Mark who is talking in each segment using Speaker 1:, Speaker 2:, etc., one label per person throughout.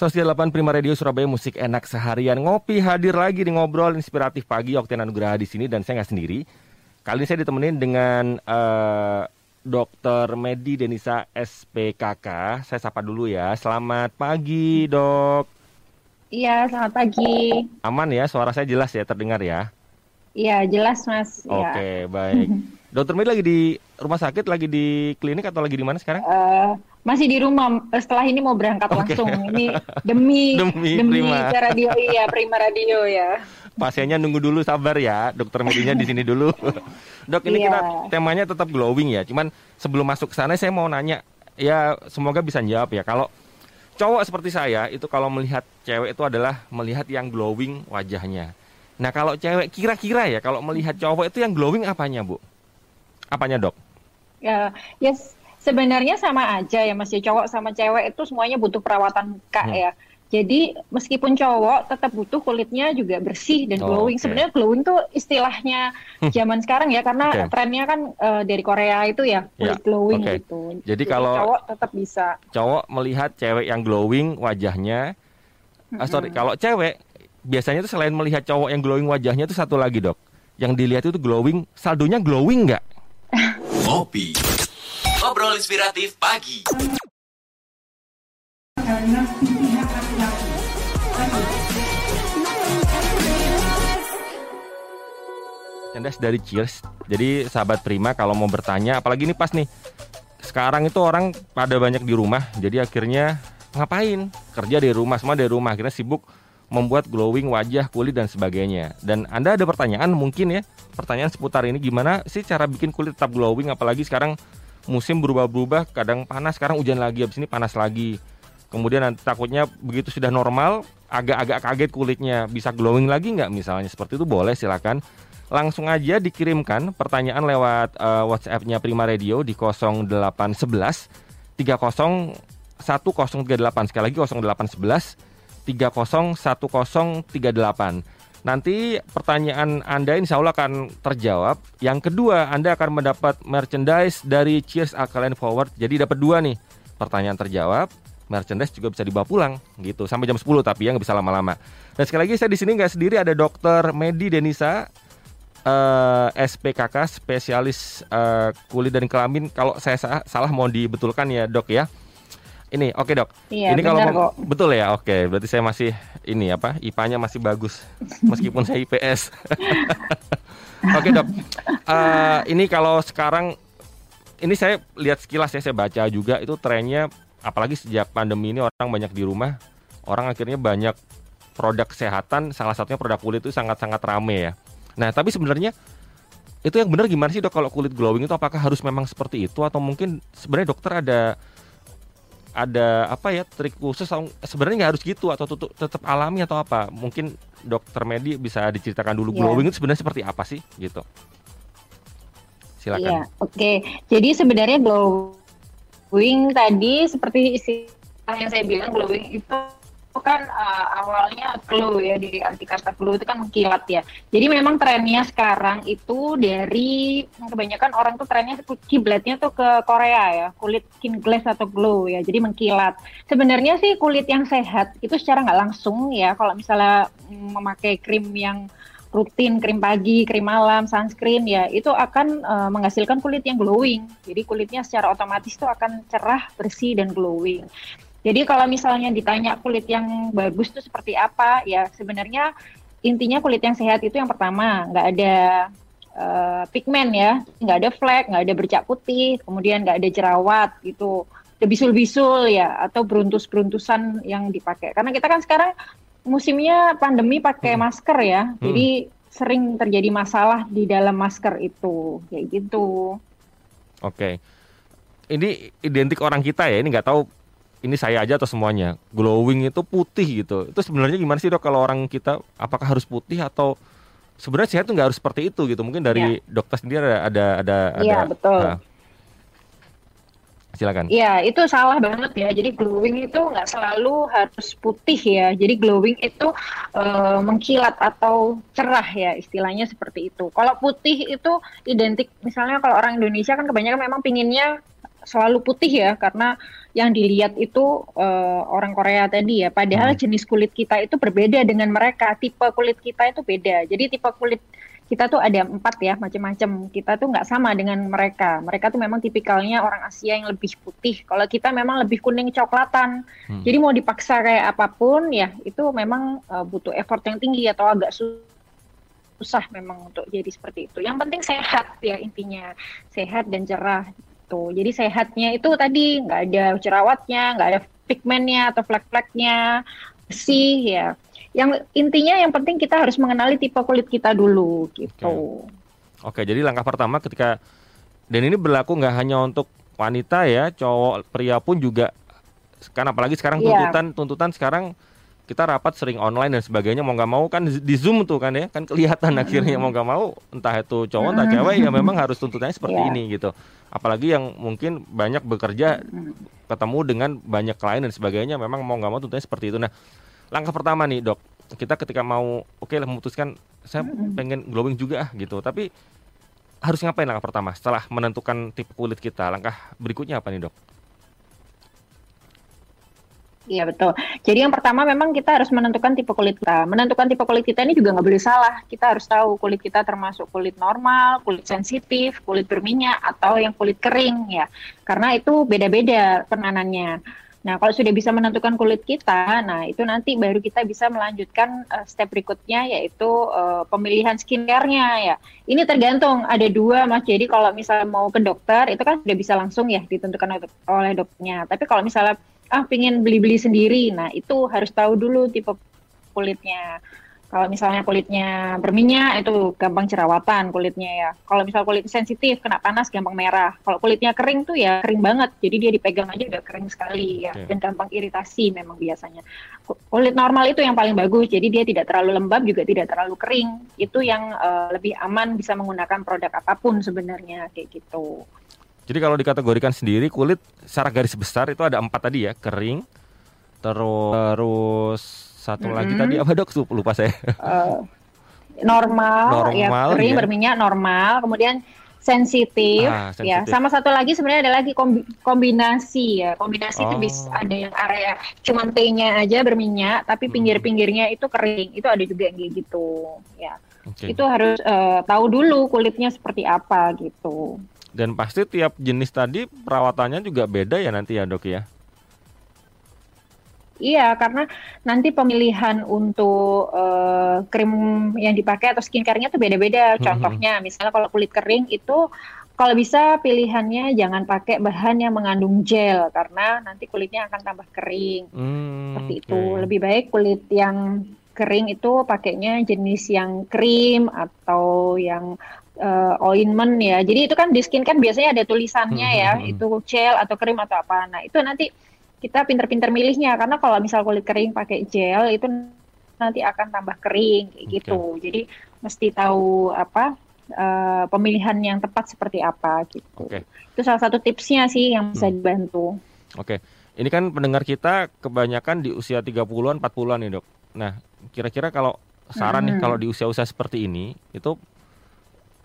Speaker 1: 108 Prima Radio Surabaya Musik Enak Seharian Ngopi hadir lagi di ngobrol inspiratif pagi Okten Anugraha di sini dan saya nggak sendiri. Kali ini saya ditemenin dengan uh, Dr. Medi Denisa SPKK. Saya sapa dulu ya. Selamat pagi, Dok.
Speaker 2: Iya, selamat pagi.
Speaker 1: Aman ya, suara saya jelas ya, terdengar ya?
Speaker 2: Iya, jelas, Mas.
Speaker 1: Oke, okay, ya. baik. Dokter Medi lagi di rumah sakit, lagi di klinik atau lagi di mana sekarang?
Speaker 2: Uh, masih di rumah. Setelah ini mau berangkat okay. langsung. Ini demi demi, demi prima. radio iya, Prima Radio ya.
Speaker 1: Pasiennya nunggu dulu sabar ya, dokter Medinya di sini dulu. Dok, ini iya. kita temanya tetap glowing ya. Cuman sebelum masuk ke sana saya mau nanya, ya semoga bisa jawab ya. Kalau cowok seperti saya itu kalau melihat cewek itu adalah melihat yang glowing wajahnya. Nah kalau cewek kira-kira ya kalau melihat cowok itu yang glowing apanya bu? Apanya dok?
Speaker 2: Ya, yes, sebenarnya sama aja ya masih ya. cowok sama cewek itu semuanya butuh perawatan muka hmm. ya. Jadi meskipun cowok tetap butuh kulitnya juga bersih dan glowing. Oh, okay. Sebenarnya glowing tuh istilahnya hmm. zaman sekarang ya karena okay. trennya kan uh, dari Korea itu ya kulit yeah. glowing okay. gitu.
Speaker 1: Jadi, Jadi kalau
Speaker 2: cowok tetap bisa.
Speaker 1: Cowok melihat cewek yang glowing wajahnya. Mm -hmm. uh, sorry, kalau cewek biasanya tuh selain melihat cowok yang glowing wajahnya itu satu lagi dok. Yang dilihat itu glowing, saldonya glowing nggak? Ngopi. Ngobrol inspiratif pagi. Candas dari Cheers. Jadi sahabat Prima kalau mau bertanya, apalagi ini pas nih. Sekarang itu orang pada banyak di rumah, jadi akhirnya ngapain? Kerja di rumah, semua dari rumah. Akhirnya sibuk membuat glowing wajah, kulit dan sebagainya. Dan Anda ada pertanyaan mungkin ya, pertanyaan seputar ini gimana sih cara bikin kulit tetap glowing apalagi sekarang musim berubah-berubah, kadang panas, sekarang hujan lagi, habis ini panas lagi. Kemudian nanti takutnya begitu sudah normal, agak-agak kaget kulitnya bisa glowing lagi nggak misalnya seperti itu boleh silakan langsung aja dikirimkan pertanyaan lewat uh, WhatsApp-nya Prima Radio di 0811 30 1038 sekali lagi 0811 301038. Nanti pertanyaan Anda insya Allah akan terjawab. Yang kedua, Anda akan mendapat merchandise dari Cheers Alkaline Forward. Jadi dapat dua nih. Pertanyaan terjawab, merchandise juga bisa dibawa pulang gitu. Sampai jam 10 tapi ya nggak bisa lama-lama. Dan sekali lagi saya di sini nggak sendiri ada Dokter Medi Denisa eh, SPKK spesialis uh, kulit dan kelamin. Kalau saya salah mau dibetulkan ya dok ya. Ini oke okay, dok.
Speaker 2: Iya,
Speaker 1: ini
Speaker 2: kalau kok.
Speaker 1: betul ya oke. Okay. Berarti saya masih ini apa IPA-nya masih bagus meskipun saya IPS. oke okay, dok. Uh, ini kalau sekarang ini saya lihat sekilas ya saya baca juga itu trennya apalagi sejak pandemi ini orang banyak di rumah orang akhirnya banyak produk kesehatan salah satunya produk kulit itu sangat-sangat rame ya. Nah tapi sebenarnya itu yang benar gimana sih dok kalau kulit glowing itu apakah harus memang seperti itu atau mungkin sebenarnya dokter ada ada apa ya trik khusus sebenarnya nggak harus gitu atau tutup, tetap alami atau apa mungkin dokter Medi bisa diceritakan dulu yeah. glowing itu sebenarnya seperti apa sih gitu silakan
Speaker 2: yeah, oke okay. jadi sebenarnya glowing tadi seperti istilah yang saya bilang glowing itu itu kan uh, awalnya glow ya di arti kata glow itu kan mengkilat ya. Jadi memang trennya sekarang itu dari kebanyakan orang tuh trennya kiblatnya tuh ke Korea ya, kulit skin glass atau glow ya, jadi mengkilat. Sebenarnya sih kulit yang sehat itu secara nggak langsung ya, kalau misalnya memakai krim yang rutin krim pagi, krim malam, sunscreen ya itu akan uh, menghasilkan kulit yang glowing. Jadi kulitnya secara otomatis tuh akan cerah, bersih dan glowing. Jadi kalau misalnya ditanya kulit yang bagus itu seperti apa, ya sebenarnya intinya kulit yang sehat itu yang pertama nggak ada uh, pigmen ya, nggak ada flek, nggak ada bercak putih, kemudian nggak ada jerawat gitu, ada bisul-bisul ya atau beruntus-beruntusan yang dipakai. Karena kita kan sekarang musimnya pandemi pakai hmm. masker ya, hmm. jadi sering terjadi masalah di dalam masker itu, kayak gitu.
Speaker 1: Oke, ini identik orang kita ya, ini nggak tahu ini saya aja atau semuanya. Glowing itu putih gitu. Itu sebenarnya gimana sih dok? Kalau orang kita apakah harus putih atau sebenarnya sehat tuh nggak harus seperti itu gitu. Mungkin dari ya. dokter sendiri ada ada ada
Speaker 2: Iya betul.
Speaker 1: Nah. silakan.
Speaker 2: Iya itu salah banget ya. Jadi glowing itu nggak selalu harus putih ya. Jadi glowing itu uh, mengkilat atau cerah ya istilahnya seperti itu. Kalau putih itu identik misalnya kalau orang Indonesia kan kebanyakan memang pinginnya selalu putih ya karena yang dilihat itu uh, orang Korea tadi ya. Padahal hmm. jenis kulit kita itu berbeda dengan mereka. Tipe kulit kita itu beda. Jadi tipe kulit kita tuh ada empat ya macam-macam. Kita tuh nggak sama dengan mereka. Mereka tuh memang tipikalnya orang Asia yang lebih putih. Kalau kita memang lebih kuning coklatan. Hmm. Jadi mau dipaksa kayak apa pun ya itu memang uh, butuh effort yang tinggi atau agak susah memang untuk jadi seperti itu. Yang penting sehat ya intinya sehat dan cerah gitu. Jadi sehatnya itu tadi nggak ada jerawatnya, nggak ada pigmennya atau flek-fleknya, bersih ya. Yang intinya yang penting kita harus mengenali tipe kulit kita dulu gitu.
Speaker 1: Oke, Oke jadi langkah pertama ketika dan ini berlaku nggak hanya untuk wanita ya, cowok, pria pun juga kan apalagi sekarang iya. tuntutan yeah. tuntutan sekarang kita rapat sering online dan sebagainya mau nggak mau kan di zoom tuh kan ya kan kelihatan akhirnya mau nggak mau entah itu cowok entah cewek ya memang harus tuntutannya seperti yeah. ini gitu. Apalagi yang mungkin banyak bekerja ketemu dengan banyak klien dan sebagainya memang mau nggak mau tentunya seperti itu. Nah langkah pertama nih dok kita ketika mau oke okay, memutuskan saya pengen glowing juga ah gitu. Tapi harus ngapain langkah pertama setelah menentukan tipe kulit kita? Langkah berikutnya apa nih dok
Speaker 2: Iya betul. Jadi yang pertama memang kita harus menentukan tipe kulit kita. Menentukan tipe kulit kita ini juga nggak boleh salah. Kita harus tahu kulit kita termasuk kulit normal, kulit sensitif, kulit berminyak, atau yang kulit kering ya. Karena itu beda-beda penanannya. Nah, kalau sudah bisa menentukan kulit kita, nah itu nanti baru kita bisa melanjutkan uh, step berikutnya yaitu uh, pemilihan skincare-nya ya. Ini tergantung ada dua Mas. Jadi kalau misalnya mau ke dokter itu kan sudah bisa langsung ya ditentukan oleh dokternya. Tapi kalau misalnya ah pingin beli-beli sendiri. Nah itu harus tahu dulu tipe kulitnya. Kalau misalnya kulitnya berminyak itu gampang jerawatan kulitnya ya. Kalau misal kulit sensitif kena panas gampang merah. Kalau kulitnya kering tuh ya kering banget. Jadi dia dipegang aja udah kering sekali ya dan gampang iritasi memang biasanya. Kulit normal itu yang paling bagus. Jadi dia tidak terlalu lembab juga tidak terlalu kering. Itu yang uh, lebih aman bisa menggunakan produk apa pun sebenarnya kayak gitu.
Speaker 1: Jadi kalau dikategorikan sendiri kulit secara garis besar itu ada empat tadi ya, kering, terus terus satu mm -hmm. lagi tadi apa dok? Lupa saya. Uh,
Speaker 2: normal, ya, normal, ya kering, ya. berminyak normal, kemudian sensitif, ah, ya. Sama satu lagi sebenarnya ada lagi kombi kombinasi ya. Kombinasi oh. itu bisa ada yang area cuman T-nya aja berminyak, tapi hmm. pinggir-pinggirnya itu kering. Itu ada juga yang kayak gitu, ya. Okay. Itu harus uh, tahu dulu kulitnya seperti apa gitu.
Speaker 1: Dan pasti tiap jenis tadi perawatannya juga beda ya nanti ya dok ya?
Speaker 2: Iya, karena nanti pemilihan untuk uh, krim yang dipakai atau skincare-nya tuh beda-beda. Hmm, Contohnya, misalnya kalau kulit kering itu kalau bisa pilihannya jangan pakai bahan yang mengandung gel karena nanti kulitnya akan tambah kering. Hmm, Seperti itu. Okay. Lebih baik kulit yang kering itu pakainya jenis yang krim atau yang uh, ointment ya. Jadi itu kan di skin kan biasanya ada tulisannya hmm, ya, hmm, hmm. itu gel atau krim atau apa. Nah, itu nanti kita pinter-pinter milihnya karena kalau misal kulit kering pakai gel itu nanti akan tambah kering kayak okay. gitu. Jadi mesti tahu apa uh, pemilihan yang tepat seperti apa gitu. Okay. Itu salah satu tipsnya sih yang bisa hmm. dibantu.
Speaker 1: Oke. Okay. Ini kan pendengar kita kebanyakan di usia 30-an, 40-an nih, Dok. Nah, kira-kira kalau saran hmm. nih kalau di usia-usia seperti ini itu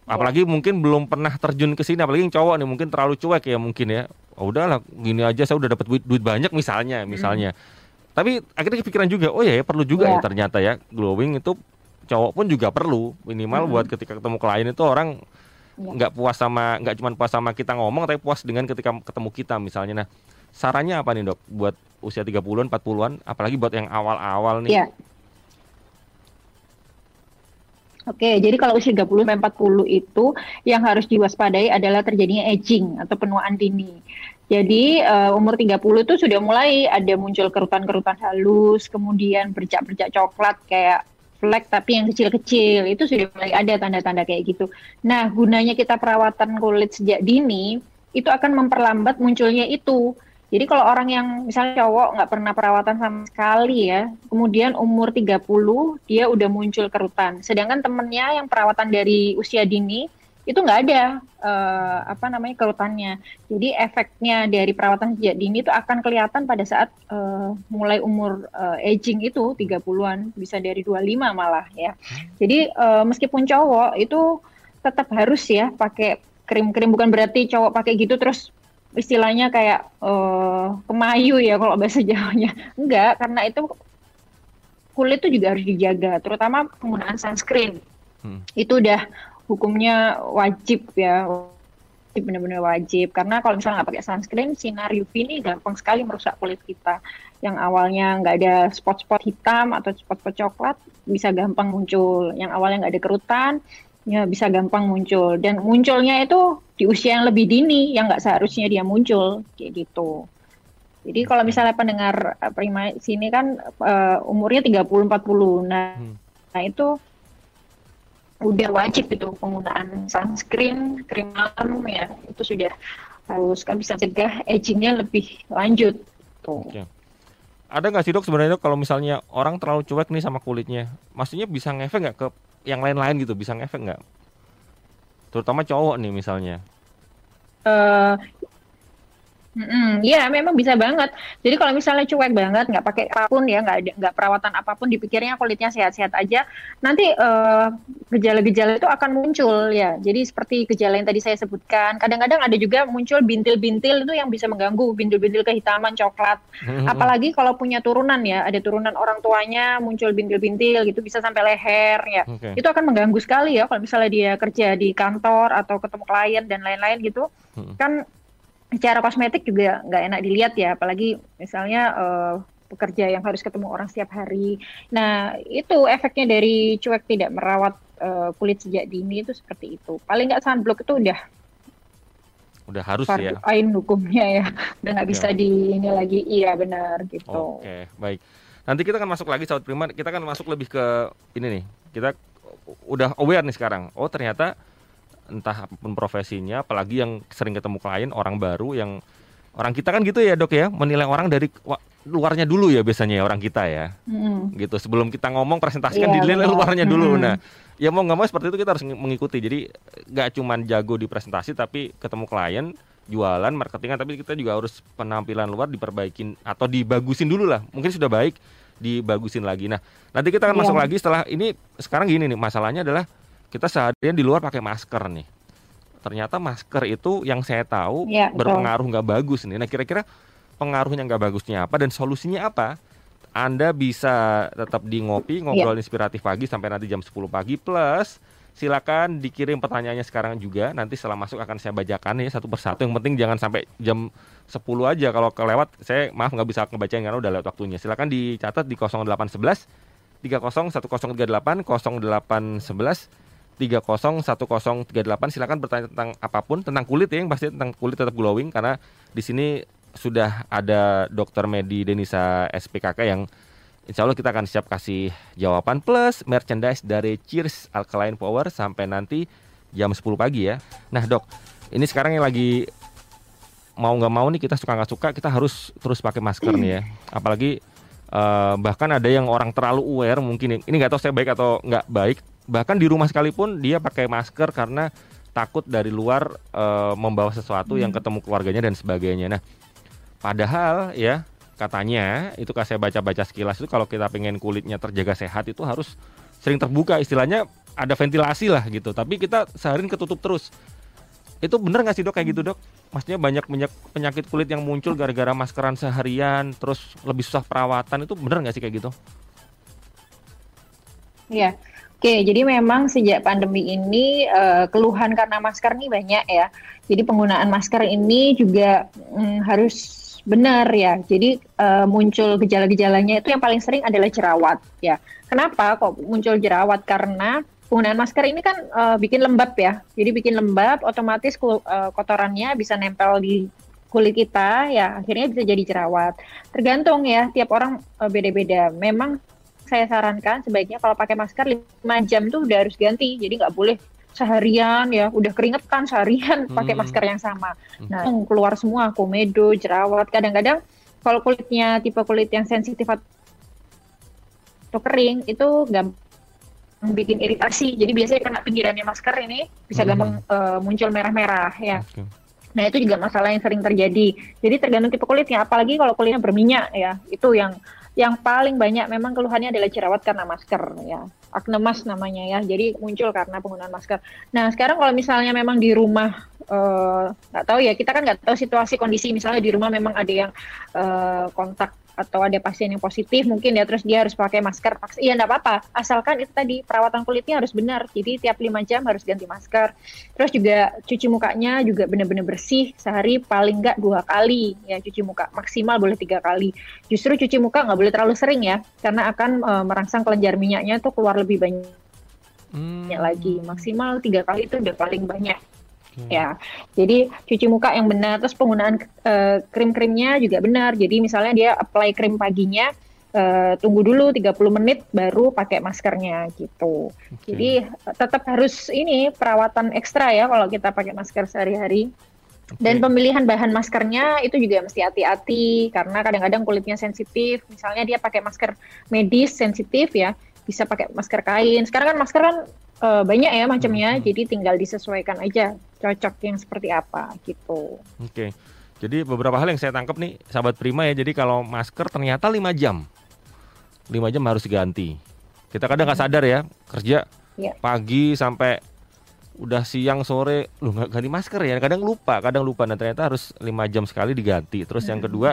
Speaker 1: apalagi mungkin belum pernah terjun ke sini apalagi yang cowok nih mungkin terlalu cuek ya mungkin ya oh, udahlah gini aja saya udah dapat duit, duit banyak misalnya misalnya hmm. tapi akhirnya kepikiran juga oh ya, ya perlu juga ya. ya ternyata ya glowing itu cowok pun juga perlu minimal hmm. buat ketika ketemu klien itu orang ya. nggak ya. puas sama nggak cuma puas sama kita ngomong tapi puas dengan ketika ketemu kita misalnya nah sarannya apa nih dok buat usia 30-an 40-an apalagi buat yang awal-awal nih ya
Speaker 2: Oke, jadi kalau usia 30 sampai 40 itu yang harus diwaspadai adalah terjadinya aging atau penuaan dini. Jadi uh, umur 30 itu sudah mulai ada muncul kerutan-kerutan halus, kemudian bercak-bercak coklat kayak flek tapi yang kecil-kecil itu sudah mulai ada tanda-tanda kayak gitu. Nah, gunanya kita perawatan kulit sejak dini itu akan memperlambat munculnya itu. Jadi kalau orang yang misalnya cowok nggak pernah perawatan sama sekali ya, kemudian umur 30 dia udah muncul kerutan. Sedangkan temennya yang perawatan dari usia dini itu nggak ada uh, apa namanya kerutannya. Jadi efeknya dari perawatan sejak dini itu akan kelihatan pada saat uh, mulai umur uh, aging itu 30-an, bisa dari 25 malah ya. Jadi uh, meskipun cowok itu tetap harus ya pakai krim-krim bukan berarti cowok pakai gitu terus istilahnya kayak uh, kemayu ya kalau bahasa Jawanya. Enggak, karena itu kulit itu juga harus dijaga, terutama penggunaan sunscreen. Hmm. Itu udah hukumnya wajib ya, benar-benar wajib. Karena kalau misalnya nggak pakai sunscreen, sinar UV ini gampang sekali merusak kulit kita. Yang awalnya nggak ada spot-spot hitam atau spot-spot coklat, bisa gampang muncul. Yang awalnya nggak ada kerutan, ya bisa gampang muncul. Dan munculnya itu di usia yang lebih dini, yang nggak seharusnya dia muncul, kayak gitu. Jadi kalau misalnya pendengar uh, prima sini kan uh, umurnya 30 40. Nah, hmm. nah itu udah wajib itu penggunaan sunscreen, krim malam ya. Itu sudah harus kan bisa cegah agingnya lebih lanjut. Tuh. Okay.
Speaker 1: Ada nggak sih dok sebenarnya kalau misalnya orang terlalu cuek nih sama kulitnya, maksudnya bisa ngefek nggak ke yang lain-lain gitu, bisa ngefek nggak? Terutama cowok nih misalnya.
Speaker 2: Uh, Mm-hmm. Ya, memang bisa banget. Jadi kalau misalnya cuek banget, nggak pakai apa pun ya, nggak ada nggak perawatan apa pun, dipikirnya kulitnya sehat-sehat aja, nanti uh, gejala-gejala itu akan muncul ya. Jadi seperti gejala yang tadi saya sebutkan, kadang-kadang ada juga muncul bintil-bintil itu yang bisa mengganggu, bintil-bintil kehitaman coklat. Mm-hmm. Apalagi kalau punya turunan ya, ada turunan orang tuanya muncul bintil-bintil gitu, bisa sampai leher ya. Okay. Itu akan mengganggu sekali ya kalau misalnya dia kerja di kantor atau ketemu klien dan lain-lain gitu. Mm-hmm. Kan secara kosmetik juga nggak enak dilihat ya, apalagi misalnya uh, pekerja yang harus ketemu orang setiap hari. Nah, itu efeknya dari cuek tidak merawat uh, kulit sejak dini itu seperti itu. Paling nggak sunblock itu udah
Speaker 1: udah harus ya.
Speaker 2: Ain hukumnya ya, udah nggak bisa di ini lagi. Iya benar gitu.
Speaker 1: Oke, baik. Nanti kita akan masuk lagi sahabat prima, kita akan masuk lebih ke ini nih. Kita udah aware nih sekarang. Oh ternyata entah apa pun profesinya, apalagi yang sering ketemu klien orang baru yang orang kita kan gitu ya dok ya menilai orang dari luarnya dulu ya biasanya ya orang kita ya, mm. gitu sebelum kita ngomong presentasikan yeah, dinilai luarnya dulu. Mm. Nah, ya mau nggak mau seperti itu kita harus mengikuti. Jadi nggak cuma jago di presentasi tapi ketemu klien jualan marketingan tapi kita juga harus penampilan luar diperbaikin atau dibagusin dulu lah mungkin sudah baik dibagusin lagi nah nanti kita akan yeah. masuk lagi setelah ini sekarang gini nih masalahnya adalah kita seharian di luar pakai masker nih. Ternyata masker itu yang saya tahu ya, berpengaruh nggak bagus nih. Nah kira-kira pengaruhnya nggak bagusnya apa dan solusinya apa? Anda bisa tetap di ngopi ngobrol ya. inspiratif pagi sampai nanti jam 10 pagi plus silakan dikirim pertanyaannya sekarang juga nanti setelah masuk akan saya bacakan ya satu persatu yang penting jangan sampai jam 10 aja kalau kelewat saya maaf nggak bisa ngebacain karena udah lewat waktunya silakan dicatat di 0811 30 1038 0811 301038 silakan bertanya tentang apa pun tentang kulit ya yang pasti tentang kulit tetap glowing karena di sini sudah ada dokter Medi Denisa SPKK yang Insya Allah kita akan siap kasih jawaban plus merchandise dari Cheers Alkaline Power sampai nanti jam 10 pagi ya. Nah dok, ini sekarang yang lagi mau nggak mau nih kita suka nggak suka kita harus terus pakai masker nih ya. Apalagi uh, bahkan ada yang orang terlalu aware mungkin ini nggak tahu saya baik atau nggak baik bahkan di rumah sekalipun dia pakai masker karena takut dari luar e, membawa sesuatu hmm. yang ketemu keluarganya dan sebagainya. Nah, padahal ya katanya itu kalau saya baca-baca sekilas itu kalau kita pengen kulitnya terjaga sehat itu harus sering terbuka istilahnya ada ventilasi lah gitu. Tapi kita seharian ketutup terus. Itu bener nggak sih dok kayak gitu dok? Maksudnya banyak banyak penyakit kulit yang muncul gara-gara maskeran seharian, terus lebih susah perawatan itu bener nggak sih kayak gitu?
Speaker 2: Iya, Oke, jadi memang sejak pandemi ini uh, keluhan karena masker ini banyak ya. Jadi penggunaan masker ini juga mm, harus benar ya. Jadi uh, muncul gejala-gejalanya itu yang paling sering adalah jerawat ya. Kenapa kok muncul jerawat? Karena penggunaan masker ini kan uh, bikin lembab ya. Jadi bikin lembab, otomatis uh, kotorannya bisa nempel di kulit kita ya. Akhirnya bisa jadi jerawat. Tergantung ya, tiap orang beda-beda. Memang saya sarankan sebaiknya kalau pakai masker 5 jam tuh udah harus ganti. Jadi nggak boleh seharian ya udah keringetan seharian hmm. pakai masker yang sama. Hmm. Nah, keluar semua komedo, jerawat. Kadang-kadang kalau kulitnya tipe kulit yang sensitif atau kering itu gampang bikin iritasi. Jadi biasanya kena pinggirannya masker ini bisa hmm. gampang uh, muncul merah-merah ya. Okay. Nah itu juga masalah yang sering terjadi. Jadi tergantung tipe kulitnya. Apalagi kalau kulitnya berminyak ya, itu yang yang paling banyak memang keluhannya adalah jerawat karena masker ya. Akne mas namanya ya. Jadi muncul karena penggunaan masker. Nah sekarang kalau misalnya memang di rumah nggak uh, tahu ya kita kan nggak tahu situasi kondisi. Misalnya di rumah memang ada yang uh, kontak atau ada pasien yang positif mungkin ya terus dia harus pakai masker iya enggak apa-apa. Asalkan itu tadi perawatan kulitnya harus benar. Jadi tiap lima jam harus ganti masker. Terus juga cuci mukanya juga benar-benar bersih sehari paling enggak dua kali. Ya cuci muka maksimal boleh tiga kali. Justru cuci muka nggak boleh terlalu sering ya karena akan e, merangsang kelenjar minyaknya tuh keluar lebih banyak hmm. lagi. Maksimal tiga kali itu udah paling banyak Hmm. Ya, jadi cuci muka yang benar, terus penggunaan uh, krim-krimnya juga benar. Jadi misalnya dia apply krim paginya, uh, tunggu dulu 30 menit baru pakai maskernya gitu. Okay. Jadi tetap harus ini perawatan ekstra ya kalau kita pakai masker sehari-hari. Okay. Dan pemilihan bahan maskernya itu juga mesti hati-hati karena kadang-kadang kulitnya sensitif. Misalnya dia pakai masker medis sensitif ya, bisa pakai masker kain. Sekarang kan masker kan uh, banyak ya macamnya, hmm. jadi tinggal disesuaikan aja cocok yang seperti apa gitu.
Speaker 1: Oke. Okay. Jadi beberapa hal yang saya tangkap nih sahabat Prima ya. Jadi kalau masker ternyata 5 jam. 5 jam harus diganti. Kita kadang nggak hmm. sadar ya, kerja yeah. pagi sampai udah siang sore lu nggak ganti masker ya. Kadang lupa, kadang lupa dan ternyata harus 5 jam sekali diganti. Terus hmm. yang kedua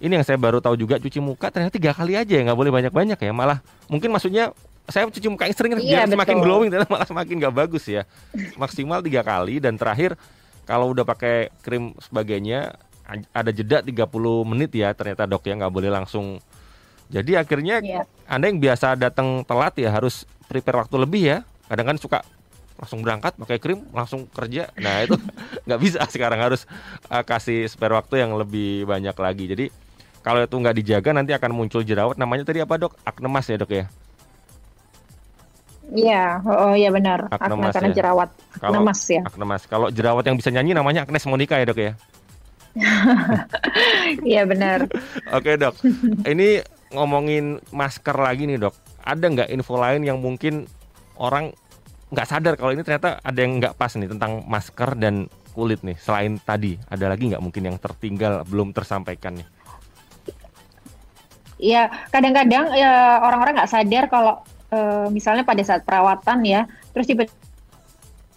Speaker 1: ini yang saya baru tahu juga cuci muka ternyata tiga kali aja ya nggak boleh banyak-banyak ya malah mungkin maksudnya saya cuci muka yang sering iya, biar semakin glowing dan malah semakin nggak bagus ya. Maksimal tiga kali dan terakhir kalau udah pakai krim sebagainya ada jeda 30 menit ya ternyata dok ya nggak boleh langsung. Jadi akhirnya yeah. anda yang biasa datang telat ya harus prepare waktu lebih ya. Kadang kan suka langsung berangkat pakai krim langsung kerja. Nah itu nggak bisa. Sekarang harus uh, kasih spare waktu yang lebih banyak lagi. Jadi kalau itu nggak dijaga nanti akan muncul jerawat. Namanya tadi apa dok? Akne mas ya dok ya
Speaker 2: Iya, oh, iya benar. Akne mas karena ya. jerawat. Akne mas ya.
Speaker 1: Akne mas. Kalau jerawat yang bisa nyanyi namanya Agnes Monica ya dok ya.
Speaker 2: Iya benar.
Speaker 1: Oke dok. Ini ngomongin masker lagi nih dok. Ada nggak info lain yang mungkin orang nggak sadar kalau ini ternyata ada yang nggak pas nih tentang masker dan kulit nih. Selain tadi, ada lagi nggak mungkin yang tertinggal belum tersampaikan nih?
Speaker 2: Iya, kadang-kadang ya orang-orang nggak sadar kalau uh, misalnya pada saat perawatan ya, terus tiba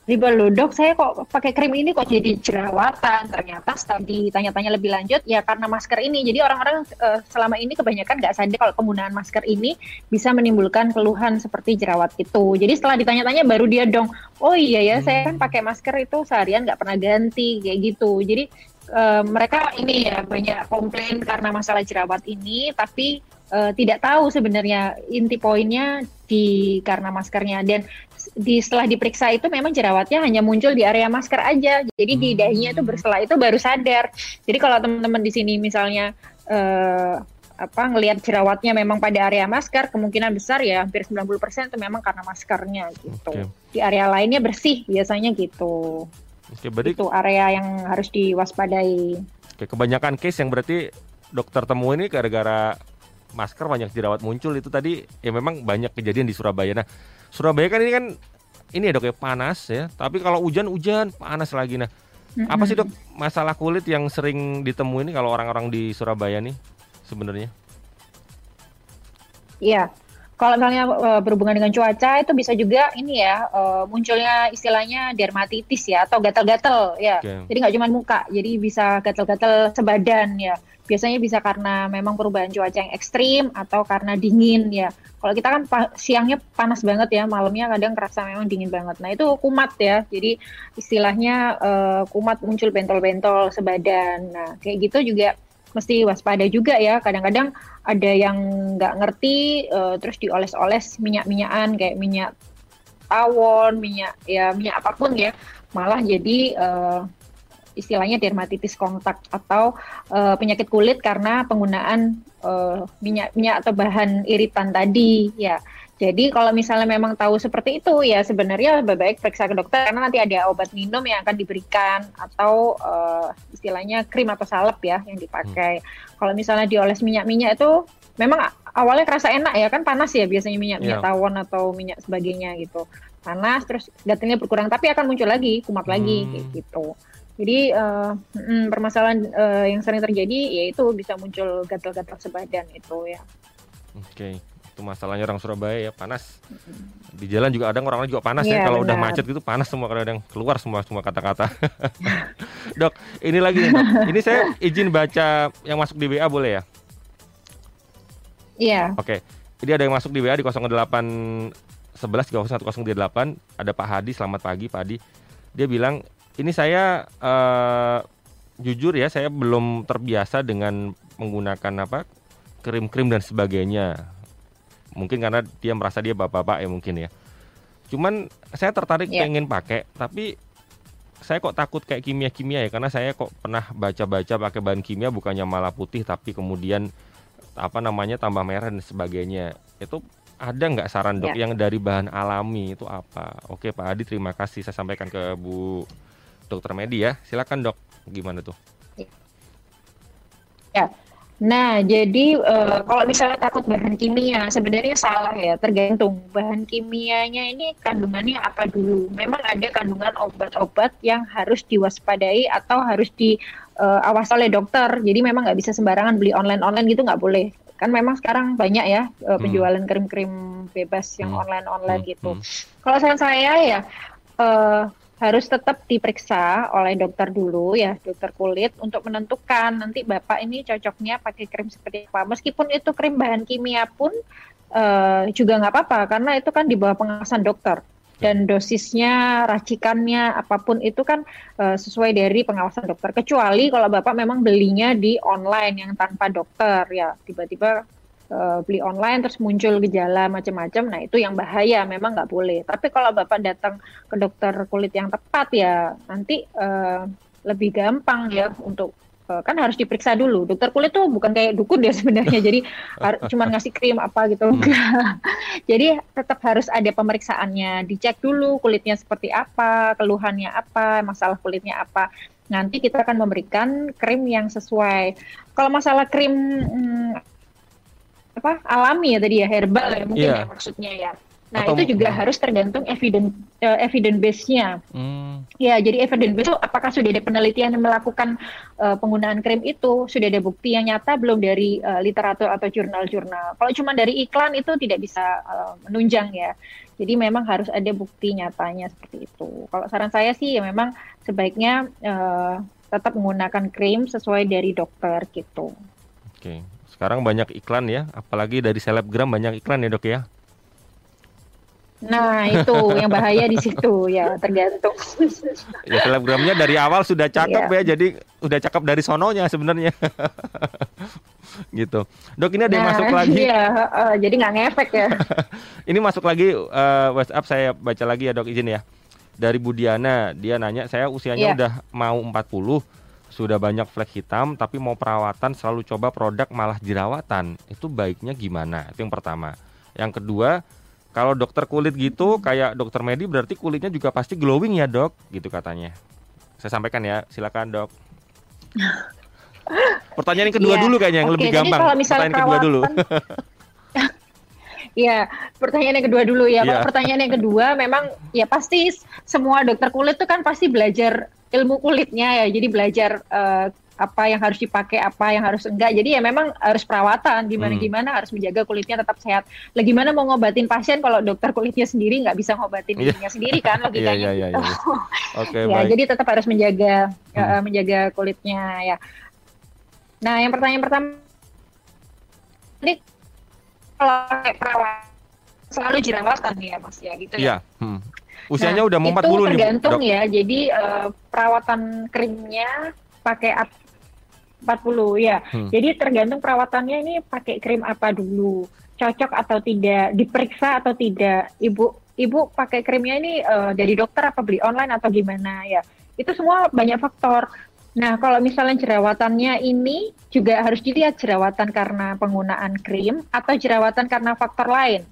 Speaker 2: tiba dok saya kok pakai krim ini kok jadi jerawatan? Ternyata setelah ditanya-tanya lebih lanjut ya karena masker ini. Jadi orang-orang uh, selama ini kebanyakan nggak sadar kalau penggunaan masker ini bisa menimbulkan keluhan seperti jerawat itu. Jadi setelah ditanya-tanya baru dia dong oh iya ya hmm. saya kan pakai masker itu seharian nggak pernah ganti kayak gitu. Jadi uh, mereka ini ya banyak komplain karena masalah jerawat ini tapi uh, tidak tahu sebenarnya inti poinnya di karena maskernya dan di setelah diperiksa itu memang jerawatnya hanya muncul di area masker aja jadi hmm. di dahinya itu berselah itu baru sadar jadi kalau teman-teman di sini misalnya uh, apa ngelihat jerawatnya memang pada area masker kemungkinan besar ya hampir 90% itu memang karena maskernya gitu okay. di area lainnya bersih biasanya gitu Oke, berarti itu area yang harus diwaspadai.
Speaker 1: Oke, kebanyakan case yang berarti dokter temu ini gara-gara masker banyak jerawat muncul itu tadi ya memang banyak kejadian di Surabaya. Nah, Surabaya kan ini kan ini ya dok ya panas ya, tapi kalau hujan hujan panas lagi. Nah, mm-hmm. apa sih dok masalah kulit yang sering ditemuin kalau orang-orang di Surabaya nih sebenarnya?
Speaker 2: Iya, kalau misalnya uh, berhubungan dengan cuaca itu bisa juga ini ya uh, munculnya istilahnya dermatitis ya atau gatal-gatal ya. Okay. Jadi nggak cuma muka, jadi bisa gatal-gatal sebadan ya biasanya bisa karena memang perubahan cuaca yang ekstrim atau karena dingin ya. Kalau kita kan pa siangnya panas banget ya, malamnya kadang kerasa memang dingin banget. Nah itu kumat ya, jadi istilahnya uh, kumat muncul bentol-bentol sebadan. Nah kayak gitu juga mesti waspada juga ya. Kadang-kadang ada yang nggak ngerti, uh, terus dioles-oles minyak-minyakan kayak minyak tawon, minyak ya minyak apa pun ya, malah jadi uh, istilahnya dermatitis kontak atau uh, penyakit kulit karena penggunaan uh, minyak minyak atau bahan iritan tadi ya. Jadi kalau misalnya memang tahu seperti itu ya sebenarnya lebih baik periksa ke dokter karena nanti ada obat minum yang akan diberikan atau uh, istilahnya krim atau salep ya yang dipakai. Hmm. Kalau misalnya dioles minyak-minyak itu memang awalnya kerasa enak ya kan panas ya biasanya minyak-minyak yeah. tawon atau minyak sebagainya gitu. Panas terus gatalnya berkurang tapi akan muncul lagi kumat hmm. lagi kayak gitu. Jadi uh, mm, permasalahan uh, yang sering terjadi yaitu bisa muncul gatal-gatal sebadan itu ya.
Speaker 1: Oke. Okay. Itu masalahnya orang Surabaya ya panas. Di jalan juga ada orang-orang juga panas ya,
Speaker 2: Iya,
Speaker 1: kalau udah macet gitu panas semua kadang keluar semua semua kata-kata. Dok ini lagi nih, dok. Ini saya izin baca yang masuk di WA boleh ya?
Speaker 2: Iya.
Speaker 1: oke. Ini ada yang masuk di WA di 08 11 301 ada Pak Hadi selamat pagi Pak Hadi. Dia bilang ini saya eh, jujur ya saya belum terbiasa dengan menggunakan apa krim-krim dan sebagainya mungkin karena dia merasa dia bapak-bapak ya mungkin ya. Cuman saya tertarik
Speaker 2: Iya.
Speaker 1: pengen pakai tapi saya kok takut kayak kimia-kimia ya karena saya kok pernah baca-baca pakai bahan kimia bukannya malah putih tapi kemudian apa namanya tambah merah dan sebagainya. Itu ada nggak saran dok
Speaker 2: Ya.
Speaker 1: yang dari bahan alami itu apa? Oke Pak Adi terima kasih. Saya sampaikan ke Bu Dokter Medi ya. Silakan dok. Gimana tuh
Speaker 2: Nah, jadi eh, kalau misalnya takut bahan kimia, sebenarnya salah ya, tergantung bahan kimianya ini kandungannya apa dulu. Memang ada kandungan obat-obat yang harus diwaspadai atau harus diawasi oleh dokter. Jadi memang nggak bisa sembarangan beli online-online gitu nggak boleh. Kan memang sekarang banyak ya eh, penjualan krim-krim bebas yang
Speaker 1: Hmm.
Speaker 2: online-online
Speaker 1: Hmm,
Speaker 2: gitu.
Speaker 1: hmm.
Speaker 2: Kalau saran saya ya eh, harus tetap diperiksa oleh dokter dulu ya, dokter kulit untuk menentukan nanti bapak ini cocoknya pakai krim seperti apa. Meskipun itu krim bahan kimia pun eh, juga nggak apa-apa karena itu kan di bawah pengawasan dokter dan dosisnya, racikannya, apa pun itu kan eh, sesuai dari pengawasan dokter. Kecuali kalau bapak memang belinya di online yang tanpa dokter ya, tiba-tiba eh, beli online terus muncul gejala macam-macam, nah itu yang bahaya, memang nggak boleh. Tapi kalau bapak datang ke dokter kulit yang tepat ya, nanti eh, lebih gampang ya untuk eh, kan harus diperiksa dulu. Dokter kulit tuh bukan kayak dukun ya sebenarnya, jadi cuman ngasih krim apa gitu
Speaker 1: Hmm.
Speaker 2: Jadi tetap harus ada pemeriksaannya, dicek dulu kulitnya seperti apa, keluhannya apa, masalah kulitnya apa. Nanti kita akan memberikan krim yang sesuai. Kalau masalah krim hmm, apa alami ya tadi ya herbal ya mungkin
Speaker 1: Iya.
Speaker 2: ya maksudnya ya. Nah
Speaker 1: Atau-
Speaker 2: itu juga harus tergantung evidence eh, evidence base-nya.
Speaker 1: Hmm,
Speaker 2: Ya, jadi evidence base itu apakah sudah ada penelitian yang melakukan eh, penggunaan krim itu, sudah ada bukti yang nyata belum dari eh, literatur atau jurnal-jurnal. Kalau cuma dari iklan itu tidak bisa eh, menunjang ya. Jadi memang harus ada bukti nyatanya seperti itu. Kalau saran saya sih ya memang sebaiknya eh, tetap menggunakan krim sesuai dari dokter gitu.
Speaker 1: oke sekarang banyak iklan ya apalagi dari selebgram banyak iklan ya dok ya
Speaker 2: Nah, itu yang bahaya di situ ya, tergantung.
Speaker 1: ya selebgramnya dari awal sudah cakep
Speaker 2: Iya.
Speaker 1: ya jadi udah cakep dari sononya sebenarnya gitu dok ini ada yang
Speaker 2: Nah,
Speaker 1: masuk lagi
Speaker 2: Iya, eh, jadi nggak ngefek ya.
Speaker 1: Ini masuk lagi eh, WhatsApp saya baca lagi ya dok izin ya. Dari Budiana, dia nanya saya usianya
Speaker 2: Iya.
Speaker 1: udah mau 40, sudah banyak flek hitam tapi mau perawatan selalu coba produk malah jerawatan. Itu baiknya gimana? Itu yang pertama. Yang kedua, kalau dokter kulit gitu kayak dokter Medi berarti kulitnya juga pasti glowing ya, Dok, gitu katanya. Saya sampaikan ya, silakan, Dok. Pertanyaan yang kedua
Speaker 2: Iya.
Speaker 1: dulu kayaknya yang
Speaker 2: Oke,
Speaker 1: lebih
Speaker 2: jadi
Speaker 1: gampang.
Speaker 2: kalau misalnya
Speaker 1: Pertanyaan kedua dulu.
Speaker 2: Iya, pertanyaan yang kedua dulu ya. Kalau
Speaker 1: Iya.
Speaker 2: pertanyaan yang kedua, memang ya pasti semua dokter kulit itu kan pasti belajar ilmu kulitnya ya. Jadi belajar eh, apa yang harus dipakai, apa yang harus enggak. Jadi ya memang harus perawatan, gimana-gimana harus menjaga kulitnya tetap sehat. Lah gimana mau ngobatin pasien kalau dokter kulitnya sendiri nggak bisa ngobatin
Speaker 1: Iya.
Speaker 2: dirinya sendiri kan logikanya
Speaker 1: iya, iya,
Speaker 2: gitu.
Speaker 1: iya. Oke,
Speaker 2: ya,
Speaker 1: baik.
Speaker 2: jadi tetap harus menjaga
Speaker 1: Hmm.
Speaker 2: eh, menjaga kulitnya ya. Nah, yang pertanyaan pertama ini kalau kayak perawat selalu jerawatan ya Mas ya gitu ya.
Speaker 1: Iya. hmm. Usianya
Speaker 2: Nah,
Speaker 1: udah mau
Speaker 2: itu
Speaker 1: 40 nih,
Speaker 2: tergantung
Speaker 1: Dok.
Speaker 2: ya. Jadi eh, perawatan krimnya pakai ap- 40 ya.
Speaker 1: Hmm.
Speaker 2: Jadi tergantung perawatannya ini pakai krim apa dulu. Cocok atau tidak, diperiksa atau tidak. Ibu ibu pakai krimnya ini eh, dari dokter apa beli online atau gimana ya. Itu semua banyak faktor. Nah, kalau misalnya jerawatannya ini juga harus dilihat jerawatan karena penggunaan krim atau jerawatan karena faktor lain.